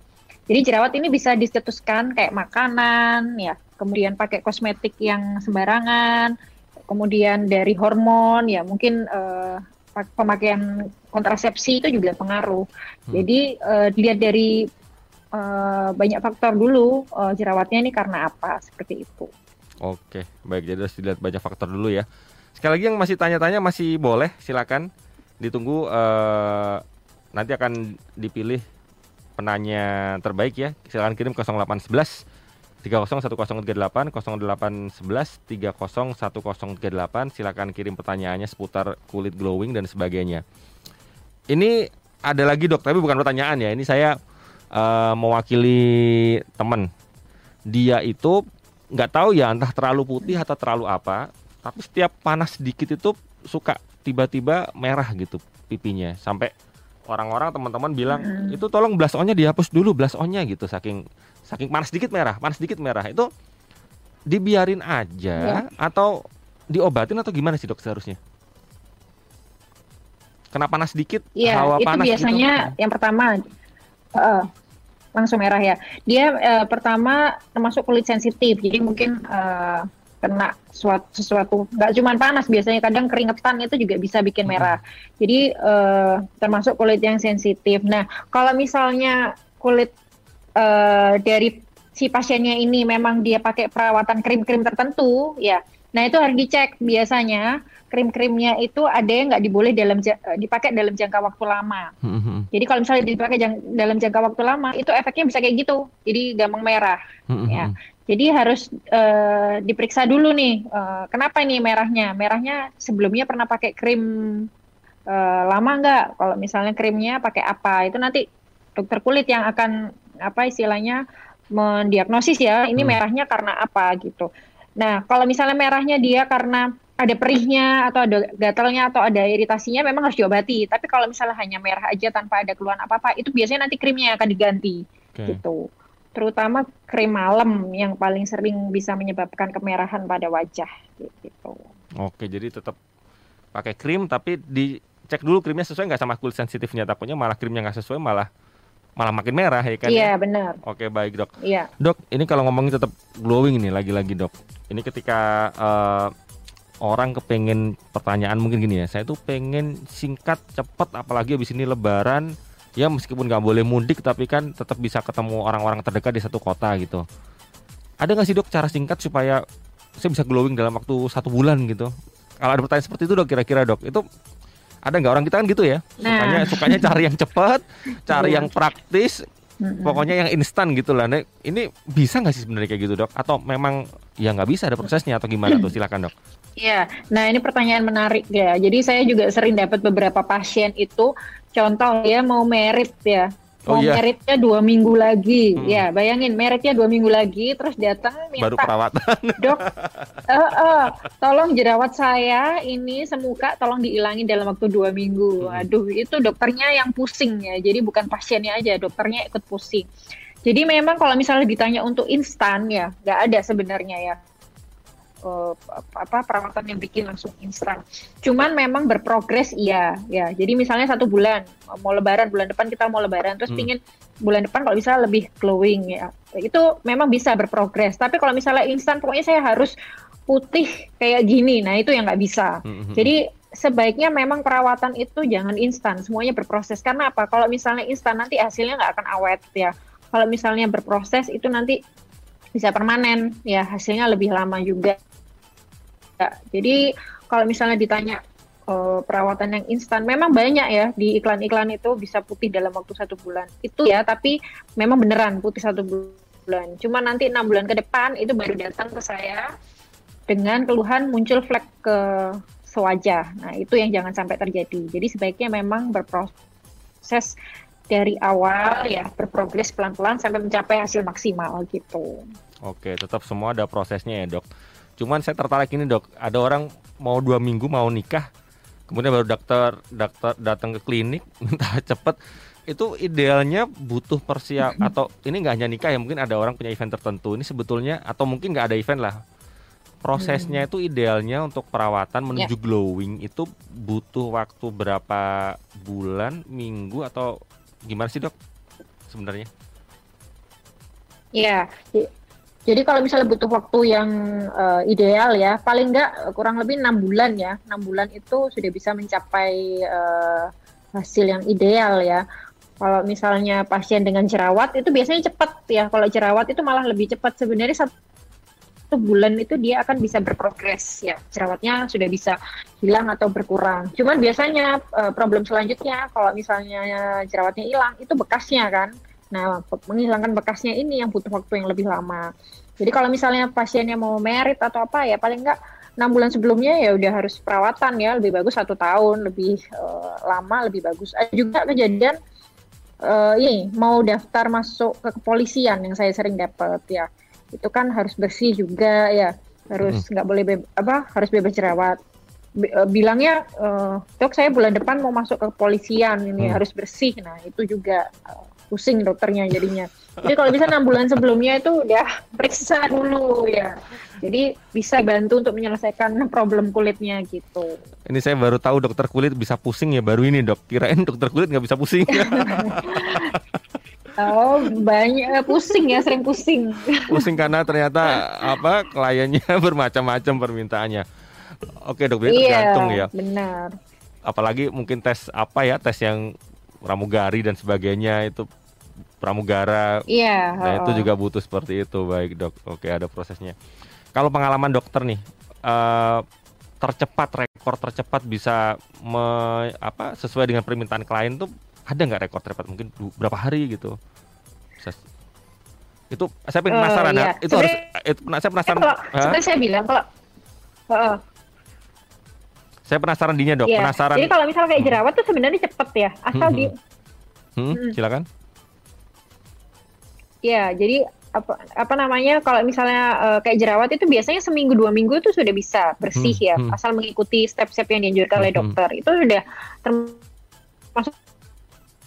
Speaker 2: Jadi jerawat ini bisa dicetuskan kayak makanan, ya, kemudian pakai kosmetik yang sembarangan, kemudian dari hormon, ya mungkin eh, pak- pemakaian kontrasepsi itu juga pengaruh.
Speaker 1: Hmm.
Speaker 2: Jadi eh, dilihat dari eh, banyak faktor dulu jerawatnya ini karena apa seperti itu.
Speaker 1: Oke, baik. Jadi harus dilihat banyak faktor dulu ya. Sekali lagi yang masih tanya-tanya masih boleh, silakan ditunggu. nanti akan dipilih penanya terbaik ya. Silakan kirim 0811 301038 0811 301038 silakan kirim pertanyaannya seputar kulit glowing dan sebagainya. Ini ada lagi dok, tapi bukan pertanyaan ya. Ini saya uh, mewakili teman. Dia itu nggak tahu ya entah terlalu putih atau terlalu apa, tapi setiap panas sedikit itu suka tiba-tiba merah gitu pipinya sampai orang-orang teman-teman bilang hmm. itu tolong blush onnya dihapus dulu blush onnya gitu saking saking panas sedikit merah panas sedikit merah itu dibiarin aja ya. atau diobatin atau gimana sih dok seharusnya kena panas sedikit
Speaker 2: ya, hawa
Speaker 1: itu panas
Speaker 2: biasanya gitu. yang pertama uh, langsung merah ya dia uh, pertama termasuk kulit sensitif jadi mungkin uh, kena suatu sesuatu nggak cuma panas biasanya kadang keringetan itu juga bisa bikin merah jadi uh, termasuk kulit yang sensitif nah kalau misalnya kulit uh, dari si pasiennya ini memang dia pakai perawatan krim-krim tertentu, ya. Nah itu harus dicek biasanya krim-krimnya itu ada yang nggak diboleh dalam eh, dipakai dalam jangka waktu lama. Mm-hmm. Jadi kalau misalnya dipakai jang, dalam jangka waktu lama itu efeknya bisa kayak gitu, jadi gampang merah. Mm-hmm. Ya. Jadi harus uh, diperiksa dulu nih, uh, kenapa ini merahnya? Merahnya sebelumnya pernah pakai krim uh, lama nggak? Kalau misalnya krimnya pakai apa? Itu nanti dokter kulit yang akan apa istilahnya mendiagnosis ya ini hmm. merahnya karena apa gitu. Nah kalau misalnya merahnya dia karena ada perihnya atau ada gatalnya atau ada iritasinya memang harus diobati. Tapi kalau misalnya hanya merah aja tanpa ada keluhan apa-apa itu biasanya nanti krimnya akan diganti okay. gitu. Terutama krim malam yang paling sering bisa menyebabkan kemerahan pada wajah gitu.
Speaker 1: Oke, jadi tetap pakai krim tapi dicek dulu krimnya sesuai nggak sama kulit sensitifnya takutnya malah krimnya nggak sesuai malah malah makin merah ya kan?
Speaker 2: Iya ya? benar.
Speaker 1: Oke baik dok.
Speaker 2: Iya.
Speaker 1: Dok, ini kalau ngomongin tetap glowing ini lagi-lagi dok. Ini ketika uh, orang kepengen pertanyaan mungkin gini ya, saya tuh pengen singkat, cepet, apalagi habis ini Lebaran, ya meskipun nggak boleh mudik tapi kan tetap bisa ketemu orang-orang terdekat di satu kota gitu. Ada nggak sih dok cara singkat supaya saya bisa glowing dalam waktu satu bulan gitu? Kalau ada pertanyaan seperti itu dok, kira-kira dok, itu ada nggak orang kita kan gitu ya nah. sukanya sukanya cari yang cepat cari iya. yang praktis pokoknya yang instan gitu lah nah, ini bisa nggak sih sebenarnya kayak gitu dok atau memang ya nggak bisa ada prosesnya atau gimana tuh silakan dok
Speaker 2: Iya, nah ini pertanyaan menarik ya. Jadi saya juga sering dapat beberapa pasien itu, contoh ya mau merit ya, Oh, oh iya. meritnya dua minggu lagi, hmm. ya bayangin meritnya dua minggu lagi, terus datang
Speaker 1: minta baru perawatan,
Speaker 2: dok, uh, uh, tolong jerawat saya ini semuka, tolong dihilangin dalam waktu dua minggu. Hmm. Aduh, itu dokternya yang pusing ya, jadi bukan pasiennya aja, dokternya ikut pusing. Jadi memang kalau misalnya ditanya untuk instan ya, nggak ada sebenarnya ya uh, apa perawatan yang bikin langsung instan. Cuman memang berprogres iya ya. Jadi misalnya satu bulan mau lebaran bulan depan kita mau lebaran terus hmm. pingin bulan depan kalau bisa lebih glowing ya. Itu memang bisa berprogres. Tapi kalau misalnya instan pokoknya saya harus putih kayak gini. Nah, itu yang nggak bisa. Hmm, hmm. Jadi sebaiknya memang perawatan itu jangan instan, semuanya berproses. Karena apa? Kalau misalnya instan nanti hasilnya nggak akan awet ya. Kalau misalnya berproses itu nanti bisa permanen ya hasilnya lebih lama juga jadi kalau misalnya ditanya uh, perawatan yang instan, memang banyak ya di iklan-iklan itu bisa putih dalam waktu satu bulan. Itu ya, tapi memang beneran putih satu bulan. Cuma nanti enam bulan ke depan itu baru datang ke saya dengan keluhan muncul flek ke sewajah. Nah itu yang jangan sampai terjadi. Jadi sebaiknya memang berproses dari awal ya berprogres pelan-pelan sampai mencapai hasil maksimal gitu.
Speaker 1: Oke, tetap semua ada prosesnya ya dok. Cuman saya tertarik ini dok, ada orang mau dua minggu mau nikah, kemudian baru dokter dokter datang ke klinik minta cepet. Itu idealnya butuh persiap atau ini nggak hanya nikah ya mungkin ada orang punya event tertentu. Ini sebetulnya atau mungkin nggak ada event lah. Prosesnya itu idealnya untuk perawatan menuju yeah. glowing itu butuh waktu berapa bulan, minggu atau gimana sih dok sebenarnya?
Speaker 2: Iya, jadi kalau misalnya butuh waktu yang uh, ideal ya, paling enggak kurang lebih enam bulan ya. Enam bulan itu sudah bisa mencapai uh, hasil yang ideal ya. Kalau misalnya pasien dengan jerawat itu biasanya cepat ya. Kalau jerawat itu malah lebih cepat. Sebenarnya satu bulan itu dia akan bisa berprogres ya. Jerawatnya sudah bisa hilang atau berkurang. Cuman biasanya uh, problem selanjutnya kalau misalnya jerawatnya hilang itu bekasnya kan Nah, menghilangkan bekasnya ini yang butuh waktu yang lebih lama. Jadi kalau misalnya pasiennya mau merit atau apa ya paling enggak enam bulan sebelumnya ya udah harus perawatan ya lebih bagus satu tahun lebih uh, lama lebih bagus. Ada juga kejadian uh, ini mau daftar masuk ke kepolisian yang saya sering dapat ya itu kan harus bersih juga ya harus nggak hmm. boleh apa harus bebas jerawat uh, bilangnya uh, dok saya bulan depan mau masuk ke kepolisian ini hmm. harus bersih nah itu juga uh, pusing dokternya jadinya. Jadi kalau bisa enam bulan sebelumnya itu udah periksa dulu ya. Jadi bisa bantu untuk menyelesaikan problem kulitnya gitu.
Speaker 1: Ini saya baru tahu dokter kulit bisa pusing ya baru ini dok. Kirain dokter kulit nggak bisa pusing.
Speaker 2: Oh banyak eh, pusing ya sering pusing.
Speaker 1: Pusing karena ternyata apa kliennya bermacam-macam permintaannya. Oke dok, berarti iya, tergantung ya.
Speaker 2: Benar.
Speaker 1: Apalagi mungkin tes apa ya tes yang pramugari dan sebagainya itu pramugara.
Speaker 2: Iya.
Speaker 1: Nah, itu juga butuh seperti itu, baik dok. Oke, ada prosesnya. Kalau pengalaman dokter nih, uh, tercepat rekor tercepat bisa me, apa sesuai dengan permintaan klien tuh ada nggak rekor tercepat mungkin berapa hari gitu? Bisa, itu saya penasaran uh, iya. itu harus itu saya penasaran.
Speaker 2: Eh, kalau, saya bilang kalau uh,
Speaker 1: saya penasaran dinya dok, iya. penasaran.
Speaker 2: Jadi kalau misalnya kayak jerawat tuh sebenarnya cepet ya, asal hmm, di.
Speaker 1: Hmm, hmm. silakan.
Speaker 2: Ya, jadi apa apa namanya kalau misalnya uh, kayak jerawat itu biasanya seminggu dua minggu itu sudah bisa bersih hmm, ya hmm. asal mengikuti step-step yang dianjurkan hmm, oleh dokter hmm. itu sudah termasuk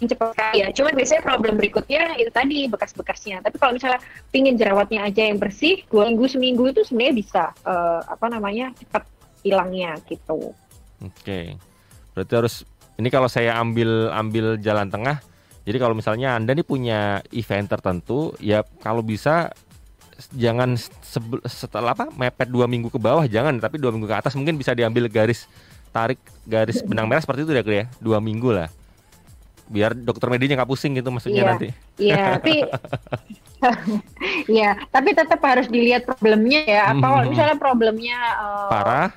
Speaker 2: cepat sekali ya. Cuman biasanya problem berikutnya itu tadi bekas-bekasnya. Tapi kalau misalnya pingin jerawatnya aja yang bersih, dua minggu seminggu itu sebenarnya bisa uh, apa namanya cepat hilangnya gitu.
Speaker 1: Oke, okay. berarti harus ini kalau saya ambil ambil jalan tengah jadi kalau misalnya Anda nih punya event tertentu, ya kalau bisa jangan setelah apa mepet dua minggu ke bawah jangan, tapi dua minggu ke atas mungkin bisa diambil garis tarik garis benang merah seperti itu ya ya dua minggu lah biar dokter medinya nggak pusing gitu maksudnya
Speaker 2: iya,
Speaker 1: nanti.
Speaker 2: Iya, tapi Iya, tapi tetap harus dilihat problemnya ya. Apa hmm. misalnya problemnya uh,
Speaker 1: parah?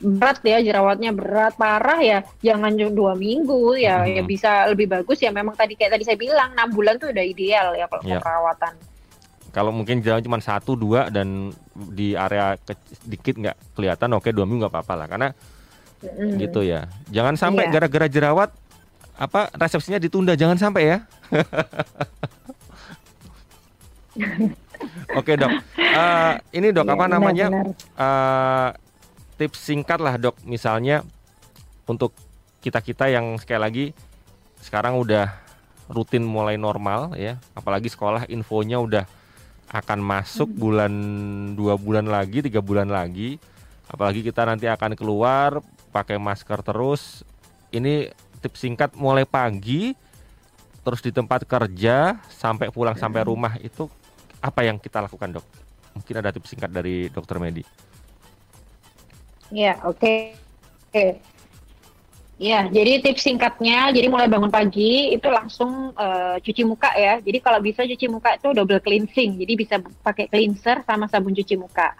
Speaker 2: Berat ya jerawatnya berat parah ya jangan dua minggu ya hmm. ya bisa lebih bagus ya memang tadi kayak tadi saya bilang enam bulan tuh udah ideal ya kalau yep. perawatan
Speaker 1: kalau mungkin jalan cuma satu dua dan di area sedikit nggak kelihatan oke dua minggu nggak apa-apa lah karena mm. gitu ya jangan sampai iya. gara-gara yeah. jerawat apa resepsinya ditunda jangan sampai ya Oke dok, uh, ini dok ya, apa namanya? Uh, tips singkat lah dok. Misalnya untuk kita-kita yang sekali lagi sekarang udah rutin mulai normal ya. Apalagi sekolah infonya udah akan masuk hmm. bulan dua bulan lagi tiga bulan lagi. Apalagi kita nanti akan keluar pakai masker terus. Ini tips singkat mulai pagi terus di tempat kerja sampai pulang sampai hmm. rumah itu apa yang kita lakukan dok? Mungkin ada tips singkat dari dokter Medi
Speaker 2: Ya, oke. Okay. Okay. Ya, jadi tips singkatnya, jadi mulai bangun pagi itu langsung uh, cuci muka ya. Jadi kalau bisa cuci muka itu double cleansing, jadi bisa pakai cleanser sama sabun cuci muka.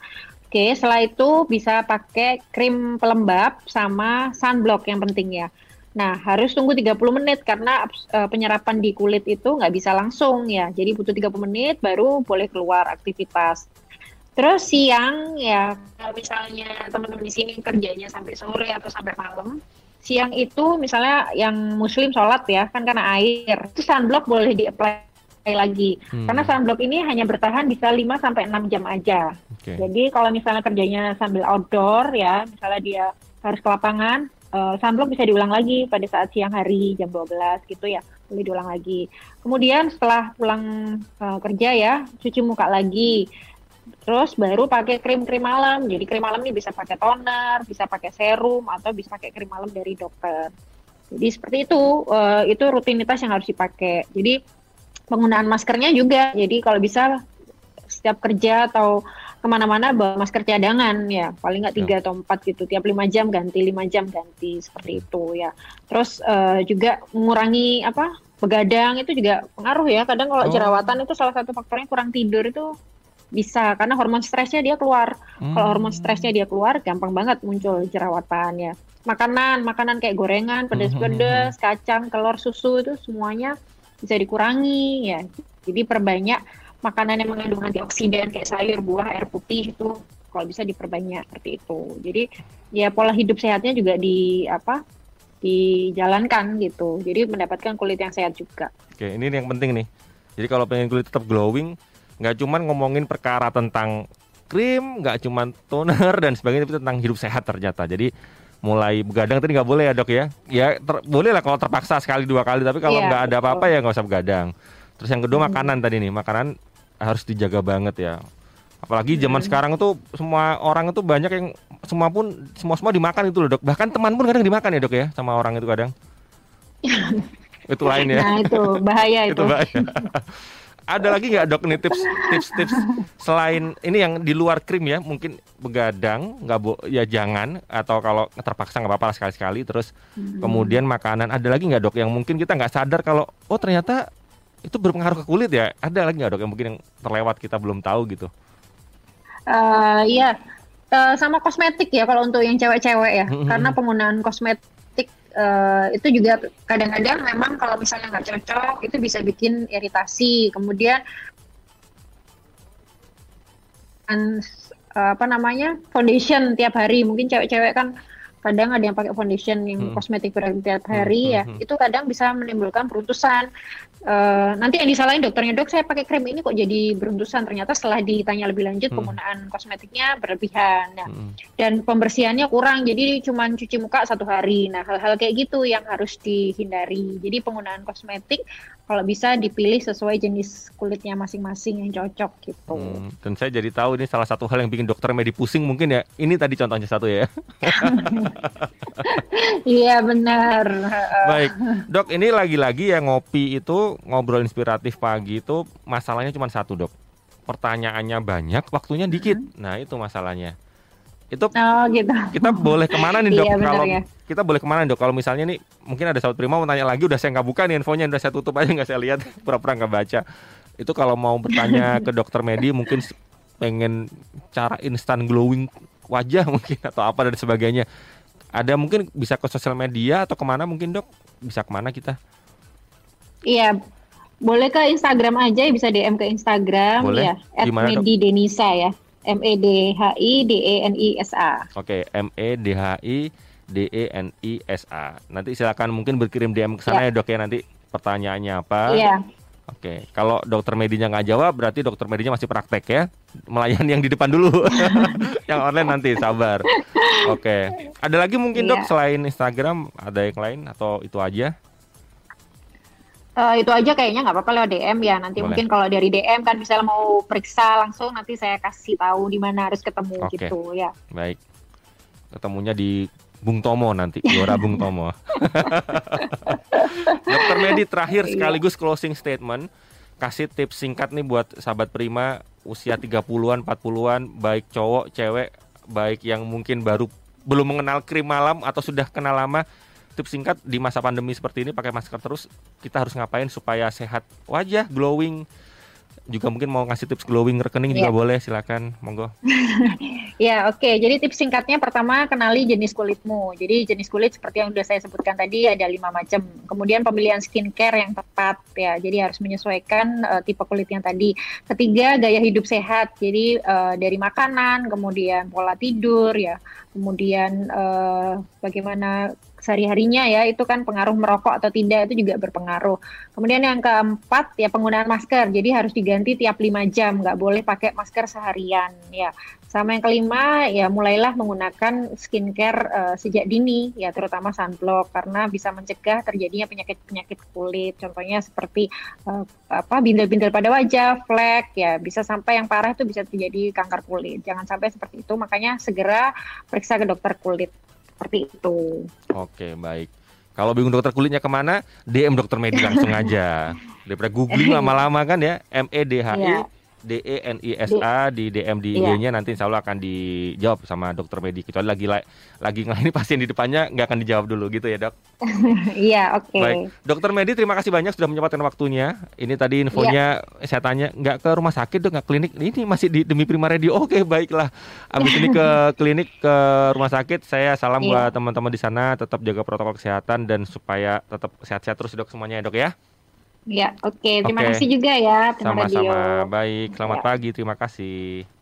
Speaker 2: Oke, setelah itu bisa pakai krim pelembab sama sunblock yang penting ya. Nah, harus tunggu 30 menit karena uh, penyerapan di kulit itu nggak bisa langsung ya. Jadi butuh 30 menit baru boleh keluar aktivitas. Terus siang ya kalau misalnya teman-teman di sini kerjanya sampai sore atau sampai malam, siang itu misalnya yang muslim sholat ya kan karena air, itu sunblock boleh di-apply lagi. Hmm. Karena sunblock ini hanya bertahan bisa 5 sampai 6 jam aja. Okay. Jadi kalau misalnya kerjanya sambil outdoor ya, misalnya dia harus ke lapangan, uh, sunblock bisa diulang lagi pada saat siang hari jam 12 gitu ya. Boleh diulang lagi. Kemudian setelah pulang uh, kerja ya, cuci muka lagi Terus baru pakai krim-krim malam. Jadi krim malam ini bisa pakai toner, bisa pakai serum atau bisa pakai krim malam dari dokter. Jadi seperti itu, uh, itu rutinitas yang harus dipakai. Jadi penggunaan maskernya juga. Jadi kalau bisa setiap kerja atau ke mana-mana bawa masker cadangan ya paling nggak tiga ya. atau empat gitu tiap lima jam ganti lima jam ganti seperti itu ya terus uh, juga mengurangi apa begadang itu juga pengaruh ya kadang kalau oh. jerawatan itu salah satu faktornya kurang tidur itu bisa karena hormon stresnya dia keluar. Hmm. Kalau hormon stresnya dia keluar, gampang banget muncul jerawatan ya. Makanan, makanan kayak gorengan, pedas-pedas, hmm. kacang, telur, susu itu semuanya bisa dikurangi ya. Jadi perbanyak makanan yang mengandung antioksidan kayak sayur, buah, air putih itu kalau bisa diperbanyak seperti itu. Jadi ya pola hidup sehatnya juga di apa dijalankan gitu. Jadi mendapatkan kulit yang sehat juga.
Speaker 1: Oke, ini yang penting nih. Jadi kalau pengen kulit tetap glowing, nggak cuman ngomongin perkara tentang krim, nggak cuman toner dan sebagainya, tapi tentang hidup sehat ternyata. Jadi mulai begadang tadi nggak boleh ya dok ya? Ya ter, boleh lah kalau terpaksa sekali dua kali, tapi kalau iya, nggak ada apa-apa ya nggak usah begadang. Terus yang kedua hmm. makanan tadi nih, makanan harus dijaga banget ya. Apalagi zaman hmm. sekarang itu semua orang itu banyak yang semua pun semua semua dimakan itu loh dok. Bahkan teman pun kadang dimakan ya dok ya sama orang itu kadang. itu lain ya.
Speaker 2: Nah itu bahaya itu. itu bahaya.
Speaker 1: Ada lagi nggak dok nih tips tips tips selain ini yang di luar krim ya mungkin begadang nggak bu ya jangan atau kalau terpaksa nggak apa-apa sekali sekali terus hmm. kemudian makanan ada lagi nggak dok yang mungkin kita nggak sadar kalau oh ternyata itu berpengaruh ke kulit ya ada lagi nggak dok yang mungkin yang terlewat kita belum tahu gitu?
Speaker 2: Uh, iya uh, sama kosmetik ya kalau untuk yang cewek-cewek ya hmm. karena penggunaan kosmetik uh, itu juga kadang-kadang memang kalau misalnya nggak cocok itu bisa bikin iritasi. Kemudian uh, apa namanya foundation tiap hari. Mungkin cewek-cewek kan kadang ada yang pakai foundation yang hmm. kosmetik tiap hari hmm. ya hmm. itu kadang bisa menimbulkan peruntusan Uh, nanti yang disalahin dokternya dok saya pakai krim ini kok jadi beruntusan ternyata setelah ditanya lebih lanjut hmm. penggunaan kosmetiknya berlebihan nah, hmm. dan pembersihannya kurang jadi cuma cuci muka satu hari nah hal-hal kayak gitu yang harus dihindari jadi penggunaan kosmetik kalau bisa dipilih sesuai jenis kulitnya masing-masing yang cocok gitu. Hmm,
Speaker 1: dan saya jadi tahu ini salah satu hal yang bikin dokter medi pusing mungkin ya. Ini tadi contohnya satu ya.
Speaker 2: Iya benar.
Speaker 1: Baik, dok ini lagi-lagi ya ngopi itu ngobrol inspiratif pagi itu masalahnya cuma satu dok. Pertanyaannya banyak, waktunya dikit. Nah itu masalahnya itu oh, gitu. kita boleh ke mana nih dok iya, kalau ya. kita boleh ke mana dok kalau misalnya nih mungkin ada sahabat prima mau tanya lagi udah saya nggak buka nih infonya udah saya tutup aja nggak saya lihat pura-pura nggak baca itu kalau mau bertanya ke dokter Medi mungkin pengen cara instan glowing wajah mungkin atau apa dan sebagainya ada mungkin bisa ke sosial media atau ke mana mungkin dok bisa ke mana kita
Speaker 2: iya boleh ke Instagram aja bisa DM ke Instagram boleh. ya Medi Denisa ya M E D H I D E N I S A.
Speaker 1: Oke, M E D H I D E N I S A. Nanti silakan mungkin berkirim DM ke sana ya. ya dok ya nanti pertanyaannya apa.
Speaker 2: Iya.
Speaker 1: Oke, kalau dokter medinya nggak jawab berarti dokter medinya masih praktek ya. Melayani yang di depan dulu. yang online nanti sabar. Oke. Ada lagi mungkin iya. dok selain Instagram ada yang lain atau itu aja?
Speaker 2: Uh, itu aja kayaknya nggak apa-apa lewat DM ya. Nanti Boleh. mungkin kalau dari DM kan misalnya mau periksa langsung nanti saya kasih tahu di mana harus ketemu okay. gitu ya.
Speaker 1: Baik. Ketemunya di Bung Tomo nanti, Gelora Bung Tomo. Dokter Medi terakhir iya. sekaligus closing statement, kasih tips singkat nih buat sahabat Prima usia 30-an, 40-an, baik cowok, cewek, baik yang mungkin baru belum mengenal krim malam atau sudah kenal lama tips singkat di masa pandemi seperti ini pakai masker terus kita harus ngapain supaya sehat wajah glowing juga mungkin mau ngasih tips glowing rekening yeah. juga iya. boleh silakan. Monggo.
Speaker 2: Ya oke. Okay. jadi tips singkatnya pertama kenali jenis kulitmu. Jadi jenis kulit seperti yang sudah saya sebutkan tadi ada lima macam. Kemudian pemilihan skincare yang tepat ya. Jadi harus menyesuaikan uh, tipe kulit yang tadi. Ketiga gaya hidup sehat. Jadi uh, dari makanan kemudian pola tidur ya. Kemudian uh, bagaimana sehari-harinya ya itu kan pengaruh merokok atau tidak itu juga berpengaruh. Kemudian yang keempat ya penggunaan masker. Jadi harus diganti tiap lima jam, nggak boleh pakai masker seharian ya. Sama yang kelima ya mulailah menggunakan skincare uh, sejak dini ya terutama sunblock karena bisa mencegah terjadinya penyakit-penyakit kulit. Contohnya seperti uh, apa bintil-bintil pada wajah, flek ya bisa sampai yang parah itu bisa terjadi kanker kulit. Jangan sampai seperti itu. Makanya segera periksa ke dokter kulit seperti itu.
Speaker 1: Oke baik. Kalau bingung dokter kulitnya ke mana, DM dokter Medi langsung aja. Daripada googling lama-lama kan ya, M E D H I yeah. D E N I S A di DM di iya. IG-nya nanti insya Allah akan dijawab sama dokter Medi. Kecuali lagi lagi ngelayani pasien di depannya nggak akan dijawab dulu gitu ya dok?
Speaker 2: Iya oke. Okay.
Speaker 1: Baik, dokter Medi terima kasih banyak sudah menyempatkan waktunya. Ini tadi infonya yeah. saya tanya nggak ke rumah sakit dok nggak klinik. Ini masih di demi Prima Radio. Oke okay, baiklah. Abis ini ke klinik ke rumah sakit. Saya salam yeah. buat teman-teman di sana. Tetap jaga protokol kesehatan dan supaya tetap sehat-sehat terus dok semuanya ya dok ya.
Speaker 2: Ya, oke. Terima
Speaker 1: Oke.
Speaker 2: kasih juga ya, Terima
Speaker 1: Sama-sama. Baik, selamat
Speaker 2: Ya.
Speaker 1: pagi. Terima kasih.